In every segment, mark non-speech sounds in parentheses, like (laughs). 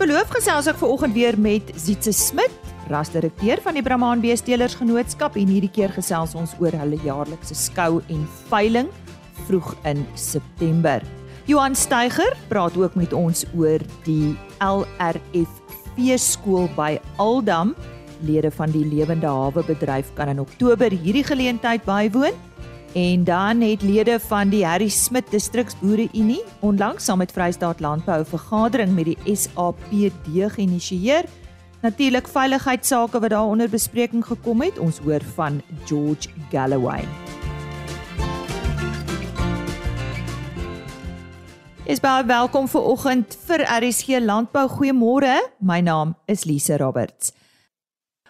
beloof gesels ek vanoggend weer met Zietse Smit, rasdirekteur van die Brahman Beestelers Genootskap en hierdie keer gesels ons oor hulle jaarlikse skou en veiling vroeg in September. Johan Steiger praat ook met ons oor die LRF feeskool by Aldam. Lede van die Lewende Hawe bedryf kan in Oktober hierdie geleentheid bywoon. En dan het lede van die Harry Smit Distriksboere Unie onlangs saam met Vrystaat Landbou 'n vergadering met die SAPD geïnisieer. Natuurlik veiligheidsake wat daaronder bespreking gekom het. Ons hoor van George Galloway. Is baie welkom vir oggend vir RSG Landbou. Goeiemôre. My naam is Lise Roberts.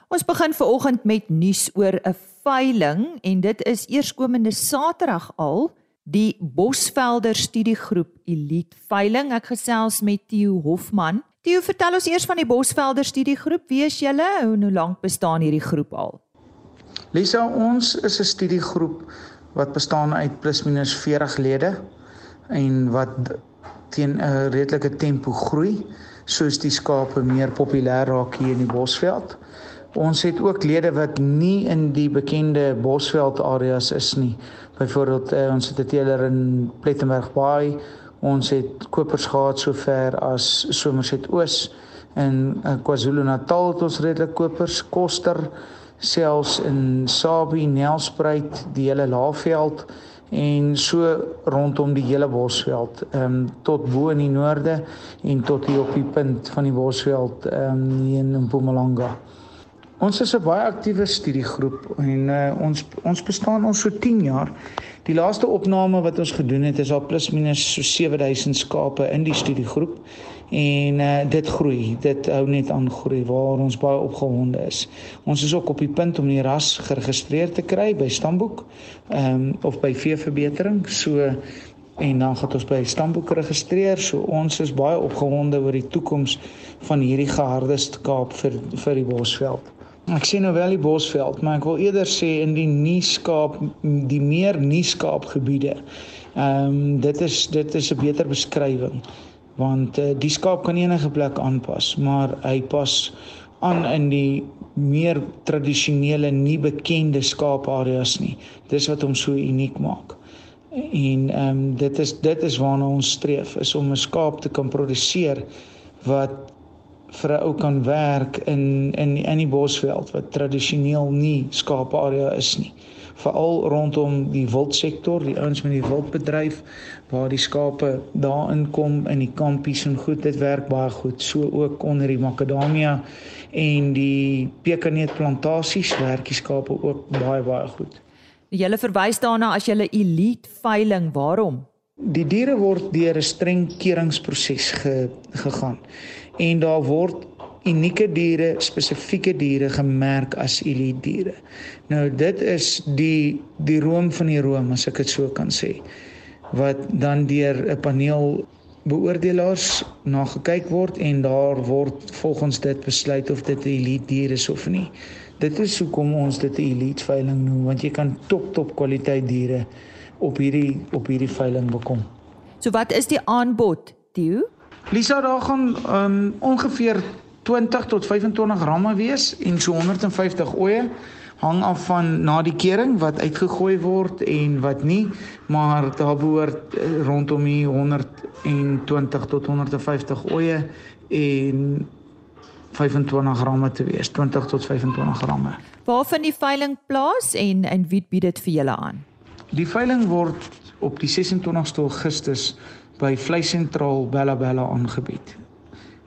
Ons begin ver oggend met nuus oor 'n veiling en dit is eerskomende Saterdag al die Bosvelder Studiegroep Elite veiling. Ek gesels met Theo Hofman. Theo, vertel ons eers van die Bosvelder Studiegroep. Wie is julle en hoe lank bestaan hierdie groep al? Lisa, ons is 'n studiegroep wat bestaan uit plus minus 40 lede en wat teen 'n redelike tempo groei soos die skape meer populêr raak hier in die Bosveld. Ons het ook lede wat nie in die bekende Bosveld areas is nie. Byvoorbeeld uh, ons het 'n teeler in Plettenberg Bay. Ons het kopers gehad sover as Somerset Oos in uh, KwaZulu-Natal het ons redelik kopers, Koster selfs in Sabie, Nelspruit, die hele Laagveld en so rondom die hele Bosveld, ehm um, tot bo in die noorde en tot hier op die punt van die Bosveld ehm um, in Mpumalanga. Ons is 'n baie aktiewe studiegroep en uh, ons ons bestaan al so 10 jaar. Die laaste opname wat ons gedoen het is al plus minus so 7000 skape in die studiegroep en uh, dit groei dit hou net aan groei waar ons baie opgewonde is. Ons is ook op die punt om die ras geregistreer te kry by stamboek ehm um, of by veeverbetering so en dan gaan ons by stamboek registreer. So ons is baie opgewonde oor die toekoms van hierdie geharde Kaap vir vir die Bosveld ek sien nou wel die Bosveld maar ek wil eerder sê in die nuuskaap die meer nuuskaap gebiede ehm um, dit is dit is 'n beter beskrywing want uh, die skaap kan enige plek aanpas, maar hy pas aan in die meer tradisionele nie bekende skaapareas nie. Dis wat hom so uniek maak. En ehm um, dit is dit is waarna ons streef is om 'n skaap te kan produseer wat vir 'n ou kan werk in in in die bosveld wat tradisioneel nie skaaparea is nie veral rondom die wildsektor, die ouens met die wildbedryf waar die skape daarin kom in die kampies en goed, dit werk baie goed. So ook onder die makadamia en die pekaneetplantasies werk die skape ook baie baie goed. Julle verwys daarna as julle elite veiling, waarom? Die diere word deur 'n streng keuringsproses ge, gegaan. En daar word unieke diere, spesifieke diere gemerk as elite diere. Nou dit is die die room van die room as ek dit so kan sê wat dan deur 'n paneel beoordelaars na gekyk word en daar word volgens dit besluit of dit 'n elite dier is of nie. Dit is hoekom ons dit 'n elite veiling noem want jy kan top top kwaliteit diere op hierdie op hierdie veiling bekom. So wat is die aanbod, Theo? Lisa daar gaan um, ongeveer 20 tot 25 ramme wees en so 150 oeye hang af van na die kering wat uitgegooi word en wat nie maar daar behoort eh, rondom die 120 tot 150 oeye en 25 ramme te wees 20 tot 25 ramme. Waar vind die veiling plaas en en wie bied dit vir julle aan? Die veiling word op die 26ste Augustus by Vleisentraal Bella Bella aangebied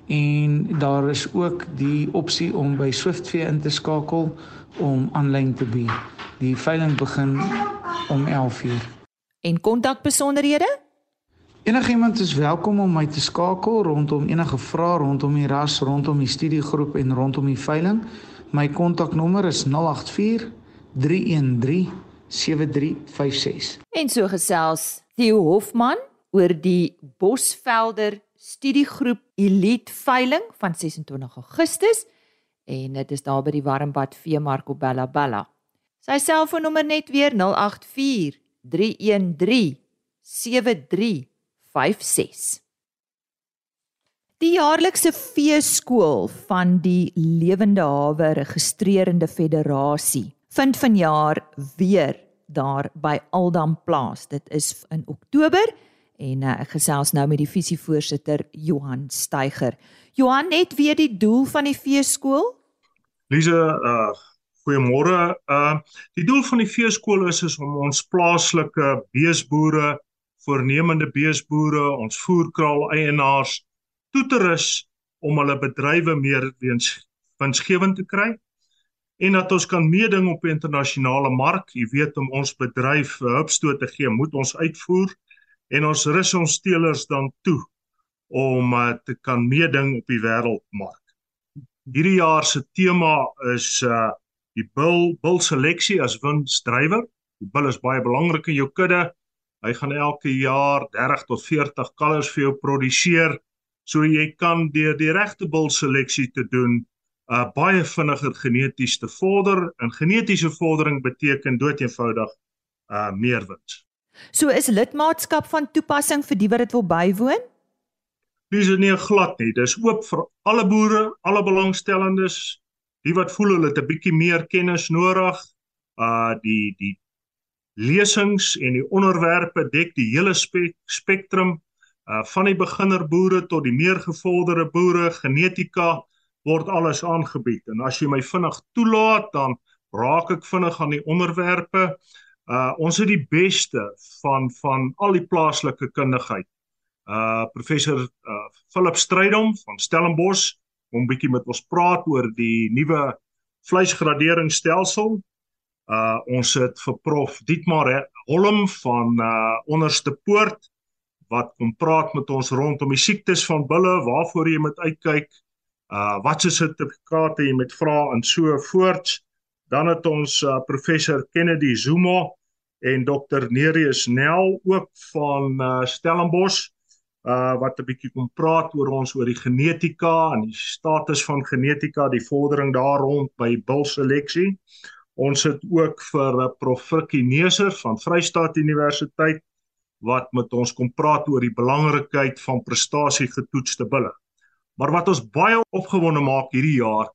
en daar is ook die opsie om by Swiftfee in te skakel om aanlyn te bied. Die veiling begin om 11:00. En kontakbesonderhede? Enigiemand is welkom om my te skakel rondom enige vrae rondom die ras, rondom die studiegroep en rondom die veiling. My kontaknommer is 084 313 7356. En so gesels Theo Hofman oor die Bosvelder studiegroep Elite veiling van 26 Augustus en dit is daar by die Warmbad Veemark op Bella Bella. Sy selfoonnommer net weer 084 313 7356. Die jaarlikse feeskool van die Lewende Hawe Registrerende Federasie vind vanjaar weer daar by Aldam plaas. Dit is in Oktober en uh, ek gesels nou met die visievoorsitter Johan Steiger. Johan, net weer die doel van die feeskool? Lise, uh goeiemôre. Uh die doel van die feeskool is, is om ons plaaslike beesboere, voornemende beesboere, ons voerkraal eienaars toe te rus om hulle bedrywe meer weens winsgewend te kry en dat ons kan meeding op die internasionale mark. Jy weet om ons bedryf 'n hupstoot te gee, moet ons uitvoer en ons rus ons teelers dan toe om uh, te kan meeding op die wêreldmark. Hierdie jaar se tema is uh die bil bil seleksie as winsdrywer. Die bil is baie belangrik in jou kudde. Hy gaan elke jaar 30 tot 40 kalvers vir jou produseer. So jy kan deur die regte bil seleksie te doen uh baie vinniger geneties te vorder en genetiese vordering beteken doeteenvoudig uh meer wins. So is lidmaatskap van toepassing vir die wat dit wil bywoon? Dis nie glad nie. Dis oop vir alle boere, alle belangstellendes, die wat voel hulle het 'n bietjie meer kennis nodig. Uh die die lesings en die onderwerpe dek die hele spek spektrum uh van die beginner boere tot die meer gevorderde boere, genetika, word alles aangebied en as jy my vinnig toelaat dan raak ek vinnig aan die onderwerpe. Uh ons het die beste van van al die plaaslike kundigheid. Uh professor uh Philip Strydom van Stellenbosch om bietjie met ons praat oor die nuwe vleisgraderingsstelsel. Uh ons het vir prof Dietmar Holm van uh onderste poort wat kom praat met ons rondom die siektes van bulle, waarvoor jy moet uitkyk uh wat se sertifikate jy met vra en so voorts. Dan het ons uh, professor Kennedy Zuma en dokter Nereus Nel ook van uh, Stellenbosch uh wat 'n bietjie kom praat oor ons oor die genetika en die status van genetika, die vordering daar rond by bulseleksie. Ons het ook vir uh, prof Frikkie Neser van Vrystaat Universiteit wat met ons kom praat oor die belangrikheid van prestasie getoetste bulle. Maar wat ons baie opgewonde maak hierdie jaar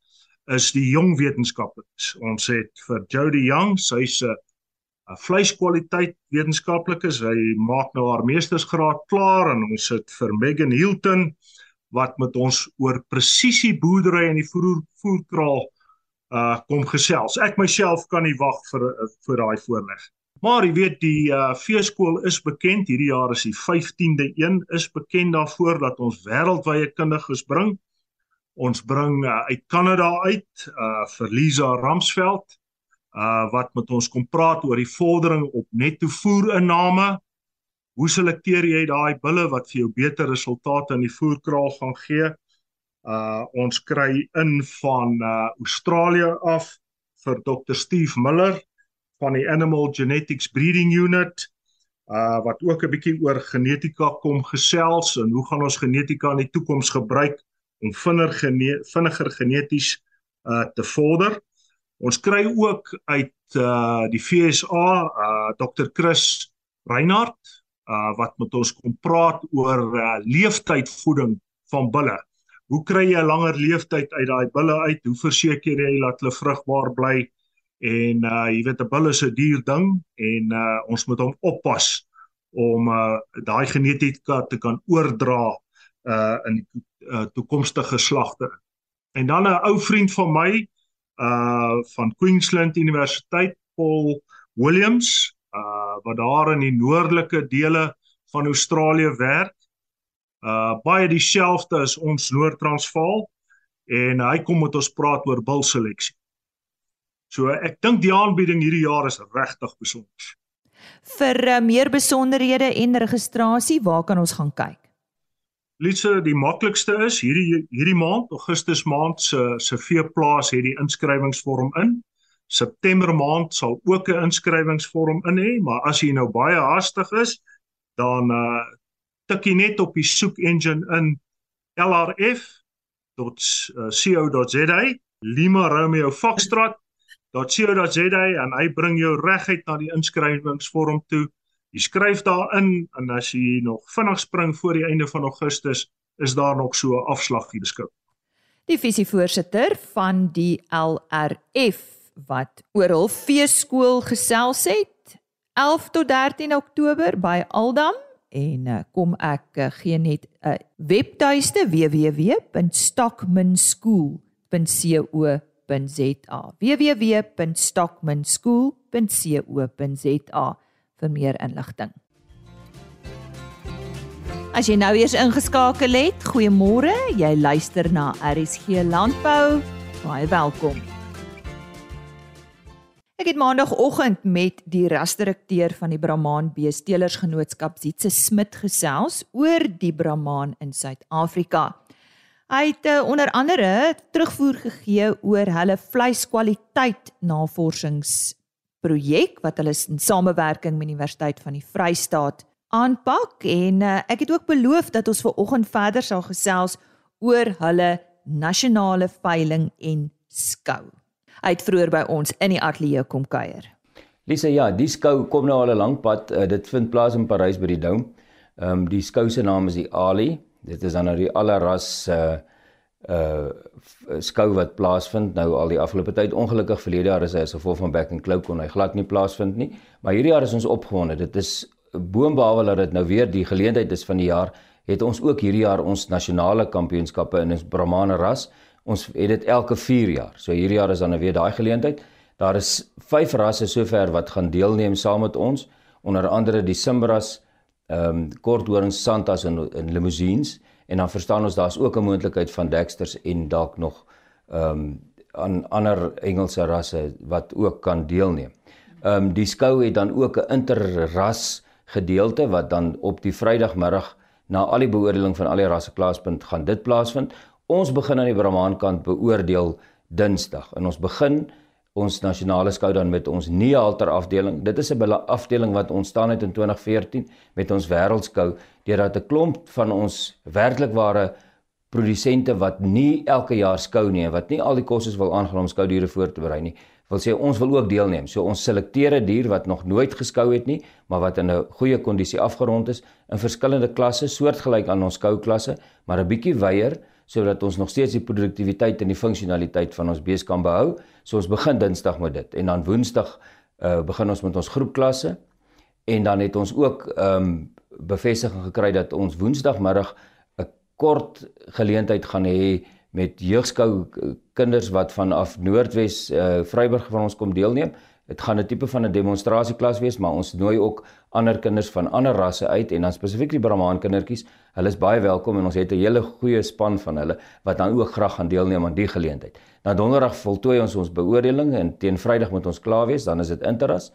is die jong wetenskaplikes. Ons het vir Jody Young, sy's 'n vleiskwaliteit wetenskaplikes. Hy maak nou haar meestersgraad klaar en ons het vir Megan Hilton wat met ons oor presisie boerdery in die voer voerkraal uh kom gesels. Ek myself kan nie wag vir vir daai voorleg. Maar jy weet die uh, feeskool is bekend. Hierdie jaar is die 15de een is bekend daarvoor dat ons wêreldwye kundiges bring. Ons bring uh, uit Kanada uit uh vir Lisa Ramsveld uh wat met ons kom praat oor die vordering op netto voerinname. Hoe selekteer jy daai bulle wat vir jou beter resultate in die voerkraal gaan gee? Uh ons kry in van uh Australië af vir Dr Steve Miller van die Animal Genetics Breeding Unit uh wat ook 'n bietjie oor genetika kom gesels en hoe gaan ons genetika in die toekoms gebruik om vinniger gene vinniger geneties uh te vorder. Ons kry ook uit uh die FSA uh Dr Chris Reinhardt uh wat met ons kom praat oor uh leeftydvoeding van bulle. Hoe kry jy 'n langer leeftyd uit daai bulle uit? Hoe verseker jy dat hulle vrugbaar bly? en uh jy weet 'n bil is 'n duur ding en uh ons moet hom oppas om uh daai genetika te kan oordra uh in die uh, toekomstige geslagte. En dan 'n ou vriend van my uh van Queensland Universiteit, Paul Williams, uh wat daar in die noordelike dele van Australië werk. Uh baie dieselfde as ons Noord-Transvaal en hy kom met ons praat oor bulseleksie. So ek dink die aanbieding hierdie jaar is regtig besonder. Vir uh, meer besonderhede en registrasie, waar kan ons gaan kyk? Litse, die maklikste is hierdie hierdie maand, Augustus maand se se veeplaas het die inskrywingsvorm in. September maand sal ook 'n inskrywingsvorm in hê, maar as jy nou baie haastig is, dan uh tik jy net op die soek engine in lrf.co.za Lima Romeo Foxtrot .co.za en hy bring jou reguit na die inskrywingsvorm toe. Jy skryf daarin en as jy nog vinnig spring voor die einde van Augustus, is daar nog so 'n afslaggie beskik. Die visievoorsitter van die LRF wat oor hul feeskool gesels het 11 tot 13 Oktober by Aldam en uh, kom ek uh, gee net 'n uh, webtuiste www.stockmanschool.co.za www.stockmanschool.co.za vir meer inligting. As jy nou eers ingeskakel het, goeiemôre. Jy luister na RSG Landbou. Baie welkom. Ek het maandagooggend met die rasdirekteur van die Brahman Beestelersgenootskap Zietse Smit gesels oor die Brahman in Suid-Afrika. Hy het uh, onder andere terugvoer gegee oor hulle vleiskwaliteit navorsingsprojek wat hulle in samewerking met die Universiteit van die Vrystaat aanpak en uh, ek het ook beloof dat ons ver oggend verder sal gesels oor hulle nasionale veiling en skou. Hy het vroeër by ons in die ateljee kom kuier. Lisa, ja, die skou kom nou al 'n lang pad. Uh, dit vind plaas in Parys by die Dome. Ehm um, die skou se naam is die Ali. Dit is dan nou die allerras uh uh skou wat plaasvind nou al die afgelope tyd. Ongelukkig verlede jaar is hy as gevolg van back and claw kon hy glad nie plaasvind nie. Maar hierdie jaar is ons opgewonde. Dit is boonbehalwe dat dit nou weer die geleentheid is van die jaar, het ons ook hierdie jaar ons nasionale kampioenskappe in ons Brahmane ras. Ons het dit elke 4 jaar. So hierdie jaar is dan weer daai geleentheid. Daar is 5 rasse sover wat gaan deelneem saam met ons, onder andere die Simbras, ehm um, korthorings, santas en en limousines en dan verstaan ons daar's ook 'n moontlikheid van Dexters en dalk nog ehm um, aan ander Engelse rasse wat ook kan deelneem. Ehm um, die skou het dan ook 'n interras gedeelte wat dan op die Vrydagmiddag na al die beoordeling van al die rasse klaaspunt gaan dit plaasvind. Ons begin aan die Brahman kant beoordeel Dinsdag en ons begin ons nasionale skou dan met ons Nehalter afdeling. Dit is 'n afdeling wat ontstaan het in 2014 met ons wêreldskou deurdat 'n klomp van ons werklikware produsente wat nie elke jaar skou nie en wat nie al die kostes wil aangaan om skoudiere voor te berei nie, wil sê ons wil ook deelneem. So ons selekteer 'n dier wat nog nooit geskou het nie, maar wat in 'n goeie kondisie afgerond is in verskillende klasse, soortgelyk aan ons skouklasse, maar 'n bietjie wyeer sodat ons nog steeds die produktiwiteit en die funksionaliteit van ons bees kan behou. So ons begin Dinsdag met dit en dan Woensdag uh begin ons met ons groepklasse en dan het ons ook ehm um, bevestiging gekry dat ons Woensdagmiddag 'n kort geleentheid gaan hê met jeugskou kinders wat vanaf Noordwes uh Vryburg van ons kom deelneem. Dit gaan 'n tipe van 'n demonstrasieklas wees, maar ons nooi ook ander kinders van ander rasse uit en dan spesifiek die Brahman kindertjies. Hulle is baie welkom en ons het 'n hele goeie span van hulle wat dan ook graag gaan deelneem aan die geleentheid. Na donderdag voltooi ons ons beoordeling en teen Vrydag moet ons klaar wees, dan is dit interras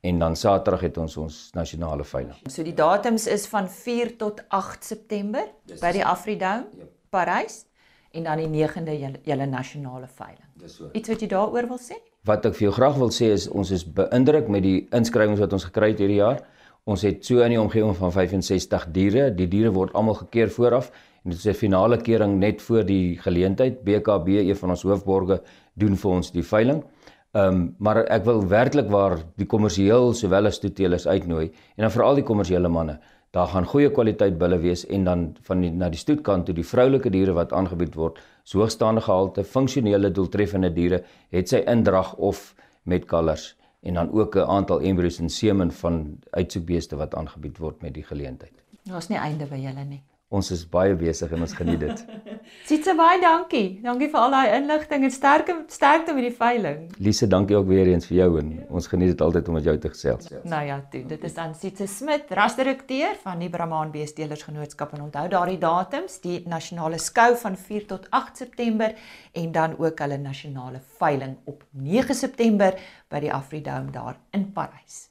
en dan Saterdag het ons ons nasionale veiling. So die datums is van 4 tot 8 September by die Afridome, ja. Parys en dan die 9de julle, julle nasionale veiling. Dis so. Iets wat jy daaroor wil sê? wat ek vir jou graag wil sê is ons is beïndruk met die inskrywings wat ons gekry het hierdie jaar. Ons het so in die omgewing van 65 diere. Die diere word almal gekeer vooraf en dit is 'n finale kering net voor die geleentheid. BKB, een van ons hoofborge, doen vir ons die veiling. Ehm um, maar ek wil werklik waar die kommersieel sowel as toeteelers uitnooi en dan veral die kommersiële manne daar gaan goeie kwaliteit bulle wees en dan van die, na die stoetkant toe die vroulike diere wat aangebied word, so hoogstaande gehalte, funksionele doeltreffende diere, het sy indrag of met kalvers en dan ook 'n aantal embryos en semen van uitsoekbeeste wat aangebied word met die geleentheid. Daar's nie einde by julle nie. Ons is baie besig en ons geniet dit. (laughs) Sitse baie dankie. Dankie vir al daai inligting en sterkte sterkte met die veiling. Lise, dankie ook weer eens vir jou en ons geniet dit altyd om met jou te gesels. Nou ja, toe. Dit is dan Sitse Smit, rasdirekteur van die Brahman Beesteleers Genootskap en onthou daardie datums, die nasionale skou van 4 tot 8 September en dan ook hulle nasionale veiling op 9 September by die Afridome daar in Parys.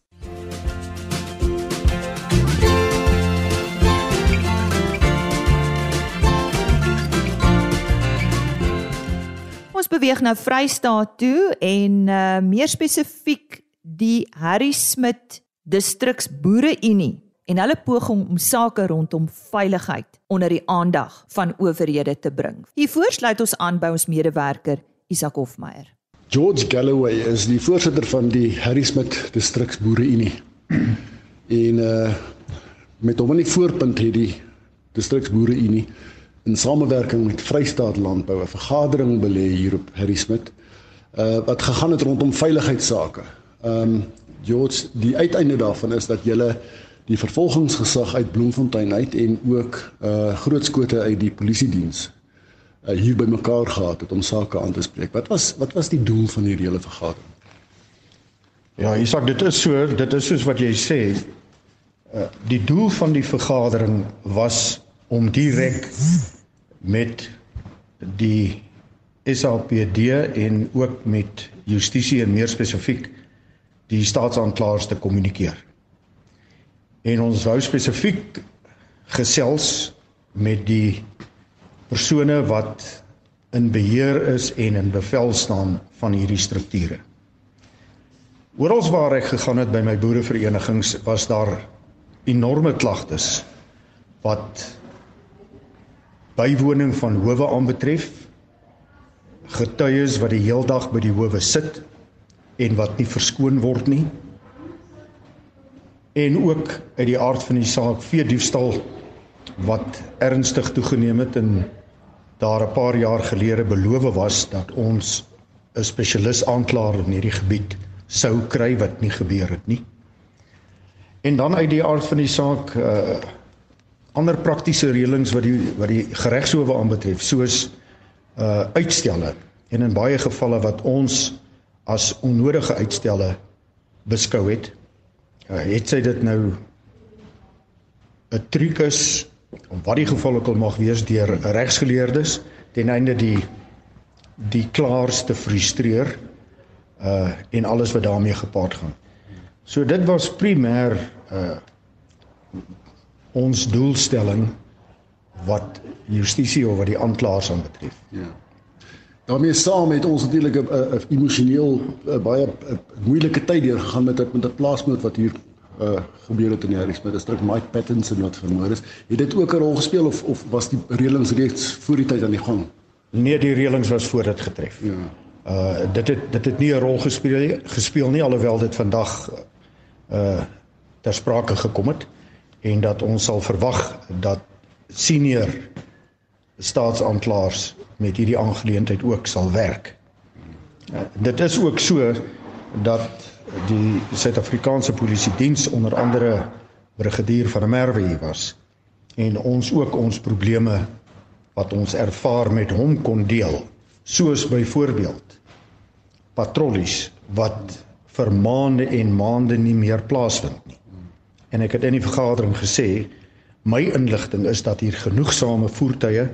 Ons beweeg nou Vrystaat toe en uh, meer spesifiek die Harry Smit Distriks Boereunie en hulle poging om sake rondom veiligheid onder die aandag van owerhede te bring. Hier voorsluit ons aan by ons medewerker Isak Hofmeyer. George Galloway is die voorsitter van die Harry Smit Distriks Boereunie. (clears throat) en uh met hom in die voorpunt het die Distriks Boereunie in samewerking met Vrystaat Landbou 'n vergadering belê hier op Harry Smit uh wat gegaan het rondom veiligheidsake. Ehm um, George, die uiteinde daarvan is dat julle die vervolgingsgesag uit Bloemfontein uit en ook uh grootskote uit die polisie diens uh, hier bymekaar gehad het om sake aan te spreek. Wat was wat was die doel van hierdie hele vergadering? Ja, Isak, dit is so, dit is soos wat jy sê. Uh, die doel van die vergadering was om direk met die SAPD en ook met justisie en meer spesifiek die staatsaanklaers te kommunikeer. En ons wou spesifiek gesels met die persone wat in beheer is en in bevel staan van hierdie strukture. Oral waar ek gegaan het by my boereverenigings was daar enorme klagtes wat bywoning van howe aanbetref getuies wat die heeldag by die howe sit en wat nie verskoon word nie en ook uit die aard van die saak vee diefstal wat ernstig toegeneem het en daar 'n paar jaar gelede beloof was dat ons 'n spesialis aanklaer in hierdie gebied sou kry wat nie gebeur het nie. En dan uit die aard van die saak uh ander praktiese reëlings wat die wat die geregshowe aanbetref soos uh uitstelle en in baie gevalle wat ons as onnodige uitstelle beskou het. Uh, het sy dit nou 'n truc is om wat die geval ook al mag wees deur regsgeleerdes ten einde die die klaars te frustreer uh en alles wat daarmee gepaard gaan. So dit was primêr uh ons doelstelling wat justisie of wat die aanklaers aanbetref. Ja. daarmee saam het ons natuurlik 'n emosioneel baie moeilike tyd deurgegaan met met 'n plaasmoord wat hier uh gebeur het in die Harrisburg distrik Mike Pattinson wat vermoor is. Het dit ook 'n rol gespeel of of was die reëlings reeds voor die tyd aan die gang? Nee, die reëlings was voor dit getref. Ja. Uh dit het dit het nie 'n rol gespeel gespeel nie alhoewel dit vandag uh ter sprake gekom het en dat ons sal verwag dat senior staatsaanklaers met hierdie aangeleentheid ook sal werk. Uh, dit is ook so dat die Suid-Afrikaanse Polisie Diens onder andere brigadier van der Merwe hier was en ons ook ons probleme wat ons ervaar met hom kon deel soos byvoorbeeld patrollies wat vir maande en maande nie meer plaasvind nie. En ek het in die vergadering gesê my inligting is dat hier genoegsame voertuie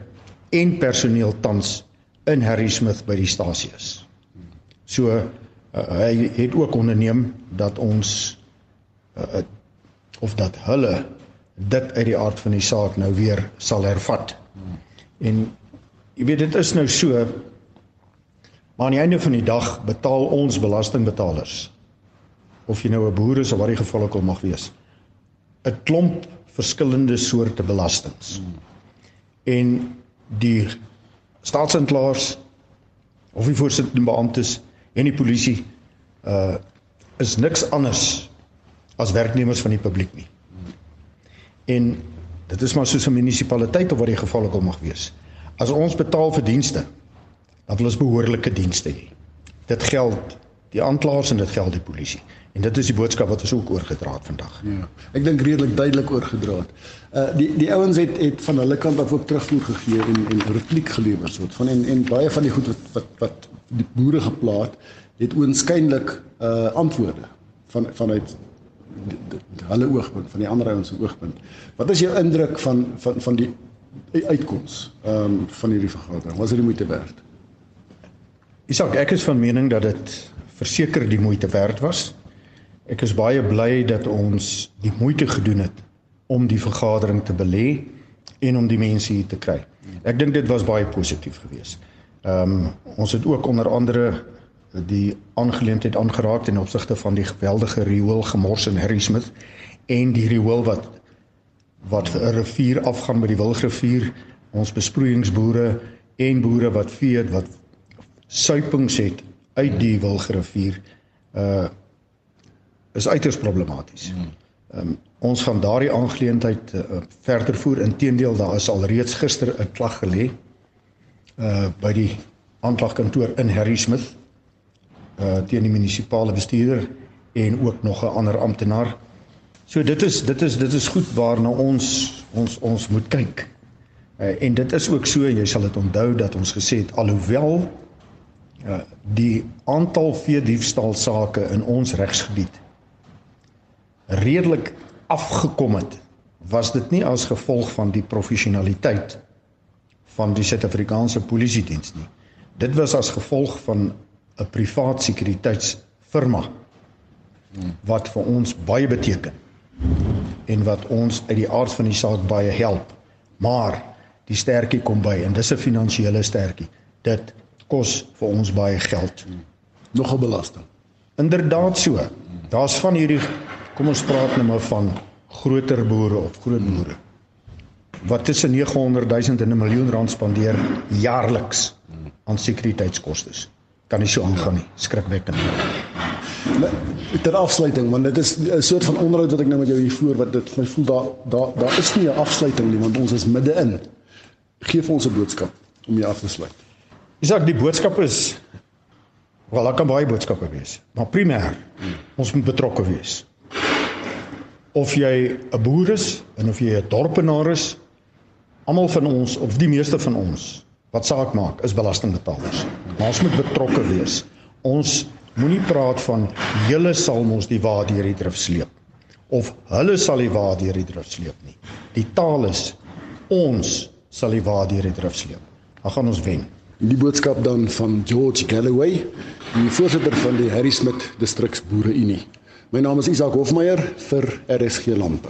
en personeel tans in Harry Smith by die stasie is. So uh, hy het ook onderneem dat ons uh, of dat hulle dit uit die aard van die saak nou weer sal hervat. En jy weet dit is nou so maar aan die einde van die dag betaal ons belastingbetalers of jy nou 'n boer is of wat die geval ook al mag wees 'n klomp verskillende soorte belastings. En die staatsinklaers of die voorsittende beamptes en die polisie uh is niks anders as werknemers van die publiek nie. En dit is maar soos 'n munisipaliteit of wat die geval ook al mag wees. As ons betaal vir dienste, dan wil ons behoorlike dienste hê. Dit geld die aanklaers en dit geld die polisie. En dit is die boodskap wat ons ook oorgedra het vandag. Ja. Ek dink redelik duidelik oorgedra het. Uh die die ouens het het van hulle kant af ook terugvoer gegee en en repliek gelewer soort van en en baie van die goed wat wat wat die boere geplaat het oënskynlik uh antwoorde van vanuit hulle oogpunt van die ander ouens se oogpunt. Wat is jou indruk van van van die uitkoms ehm um, van hierdie vergadering? Was dit die moeite werd? Isak, ek is van mening dat dit verseker die moeite werd was. Ek is baie bly dat ons die moeite gedoen het om die vergadering te belê en om die mense hier te kry. Ek dink dit was baie positief geweest. Ehm um, ons het ook onder andere die aangeleentheid aangeraak ten opsigte van die geweldige riool gemors in Harry Smith en die riool wat wat vir 'n rivier afgaan by die Wilgrivier ons besproeiingsboere en boere wat vee wat suipings het uit die Wilgrivier uh is uiters problematies. Um, ons gaan daardie aangeleentheid uh, verder voer. Inteendeel, daar is al reeds gister 'n klag gelê uh by die aanklagkantoor in Harrismith uh teen die munisipale bestuurder en ook nog 'n ander amptenaar. So dit is dit is dit is goed waarna ons ons ons moet kyk. Uh, en dit is ook so jy sal dit onthou dat ons gesê het alhoewel uh die aantal veediefstal sake in ons regsgebied redelik afgekom het was dit nie as gevolg van die professionaliteit van die Suid-Afrikaanse Polisie diens nie. Dit was as gevolg van 'n privaat sekuriteitsfirma wat vir ons baie beteken en wat ons uit die aard van die saak baie help. Maar die sterkie kom by en dis 'n finansiële sterkie. Dit kos vir ons baie geld. Nog 'n belasting. Inderdaad so. Daar's van hierdie kom ons praat nou maar van groter boere of groot boere wat tussen 900 000 en 'n miljoen rand spandeer jaarliks aan sekuriteitskoste. Kan nie so aangaan nie. Skrikwekkend. Ter afsluiting, want dit is 'n soort van onderhoud wat ek nou met jou hier voer wat dit my voel daar daar daar is nie 'n afsluiting nie want ons is midde-in. Geef ons 'n boodskap om hier af te sluit. Isak, die boodskap is wel, daar kan baie boodskappe wees, maar primêr ons moet betrokke wees. Of jy 'n boer is en of jy 'n dorpenaar is, almal van ons of die meeste van ons wat saak maak is belastingbetalers. Ons moet betrokke wees. Ons moenie praat van julle sal ons die wa deur die drif sleep of hulle sal die wa deur die drif sleep nie. Die taal is ons sal die wa deur die drif sleep. Dan gaan ons wen. Die boodskap dan van George Galloway, die voorsitter van die Harry Smith Distriks Boere Unie. My naam is Isak Hofmeyer vir RSG Landbou.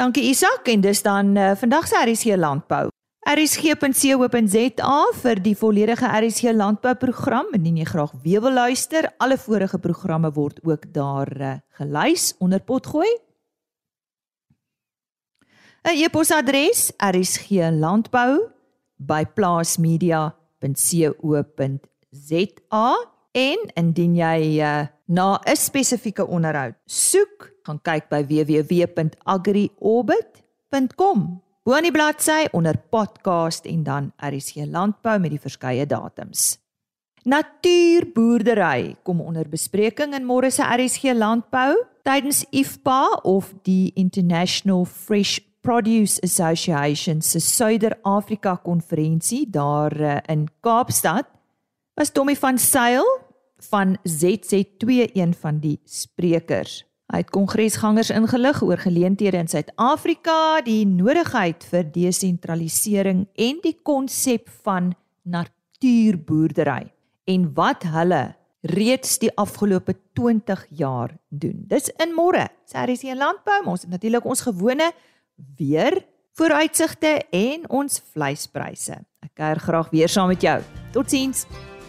Dankie Isak en dis dan uh, vandag se RSG Landbou. RSG.co.za vir die volledige RSG landbouprogram indien jy graag weer wil luister. Alle vorige programme word ook daar uh, gelys onder potgooi. 'n E-posadres rsglandbou@plaasmedia.co.za en indien jy uh, na 'n spesifieke onderhoud soek, gaan kyk by www.agriorbit.com. Bo aan die bladsy onder podcast en dan RSG landbou met die verskeie datums. Natuurboerdery kom onder bespreking in môre se RSG landbou tydens IFPA of die International Fresh Produce Association se Suider-Afrika konferensie daar eh, in Kaapstad was Tommy van Sail van ZZ2 een van die sprekers. Hy het kongresgangers ingelig oor geleenthede in Suid-Afrika, die nodigheid vir desentralisering en die konsep van natuurboerdery en wat hulle reeds die afgelope 20 jaar doen. Dis in môre. Saris hier landbou, ons het natuurlik ons gewone weer vooruitsigte en ons vleispryse. Ek kuier graag weer saam met jou. Totsiens.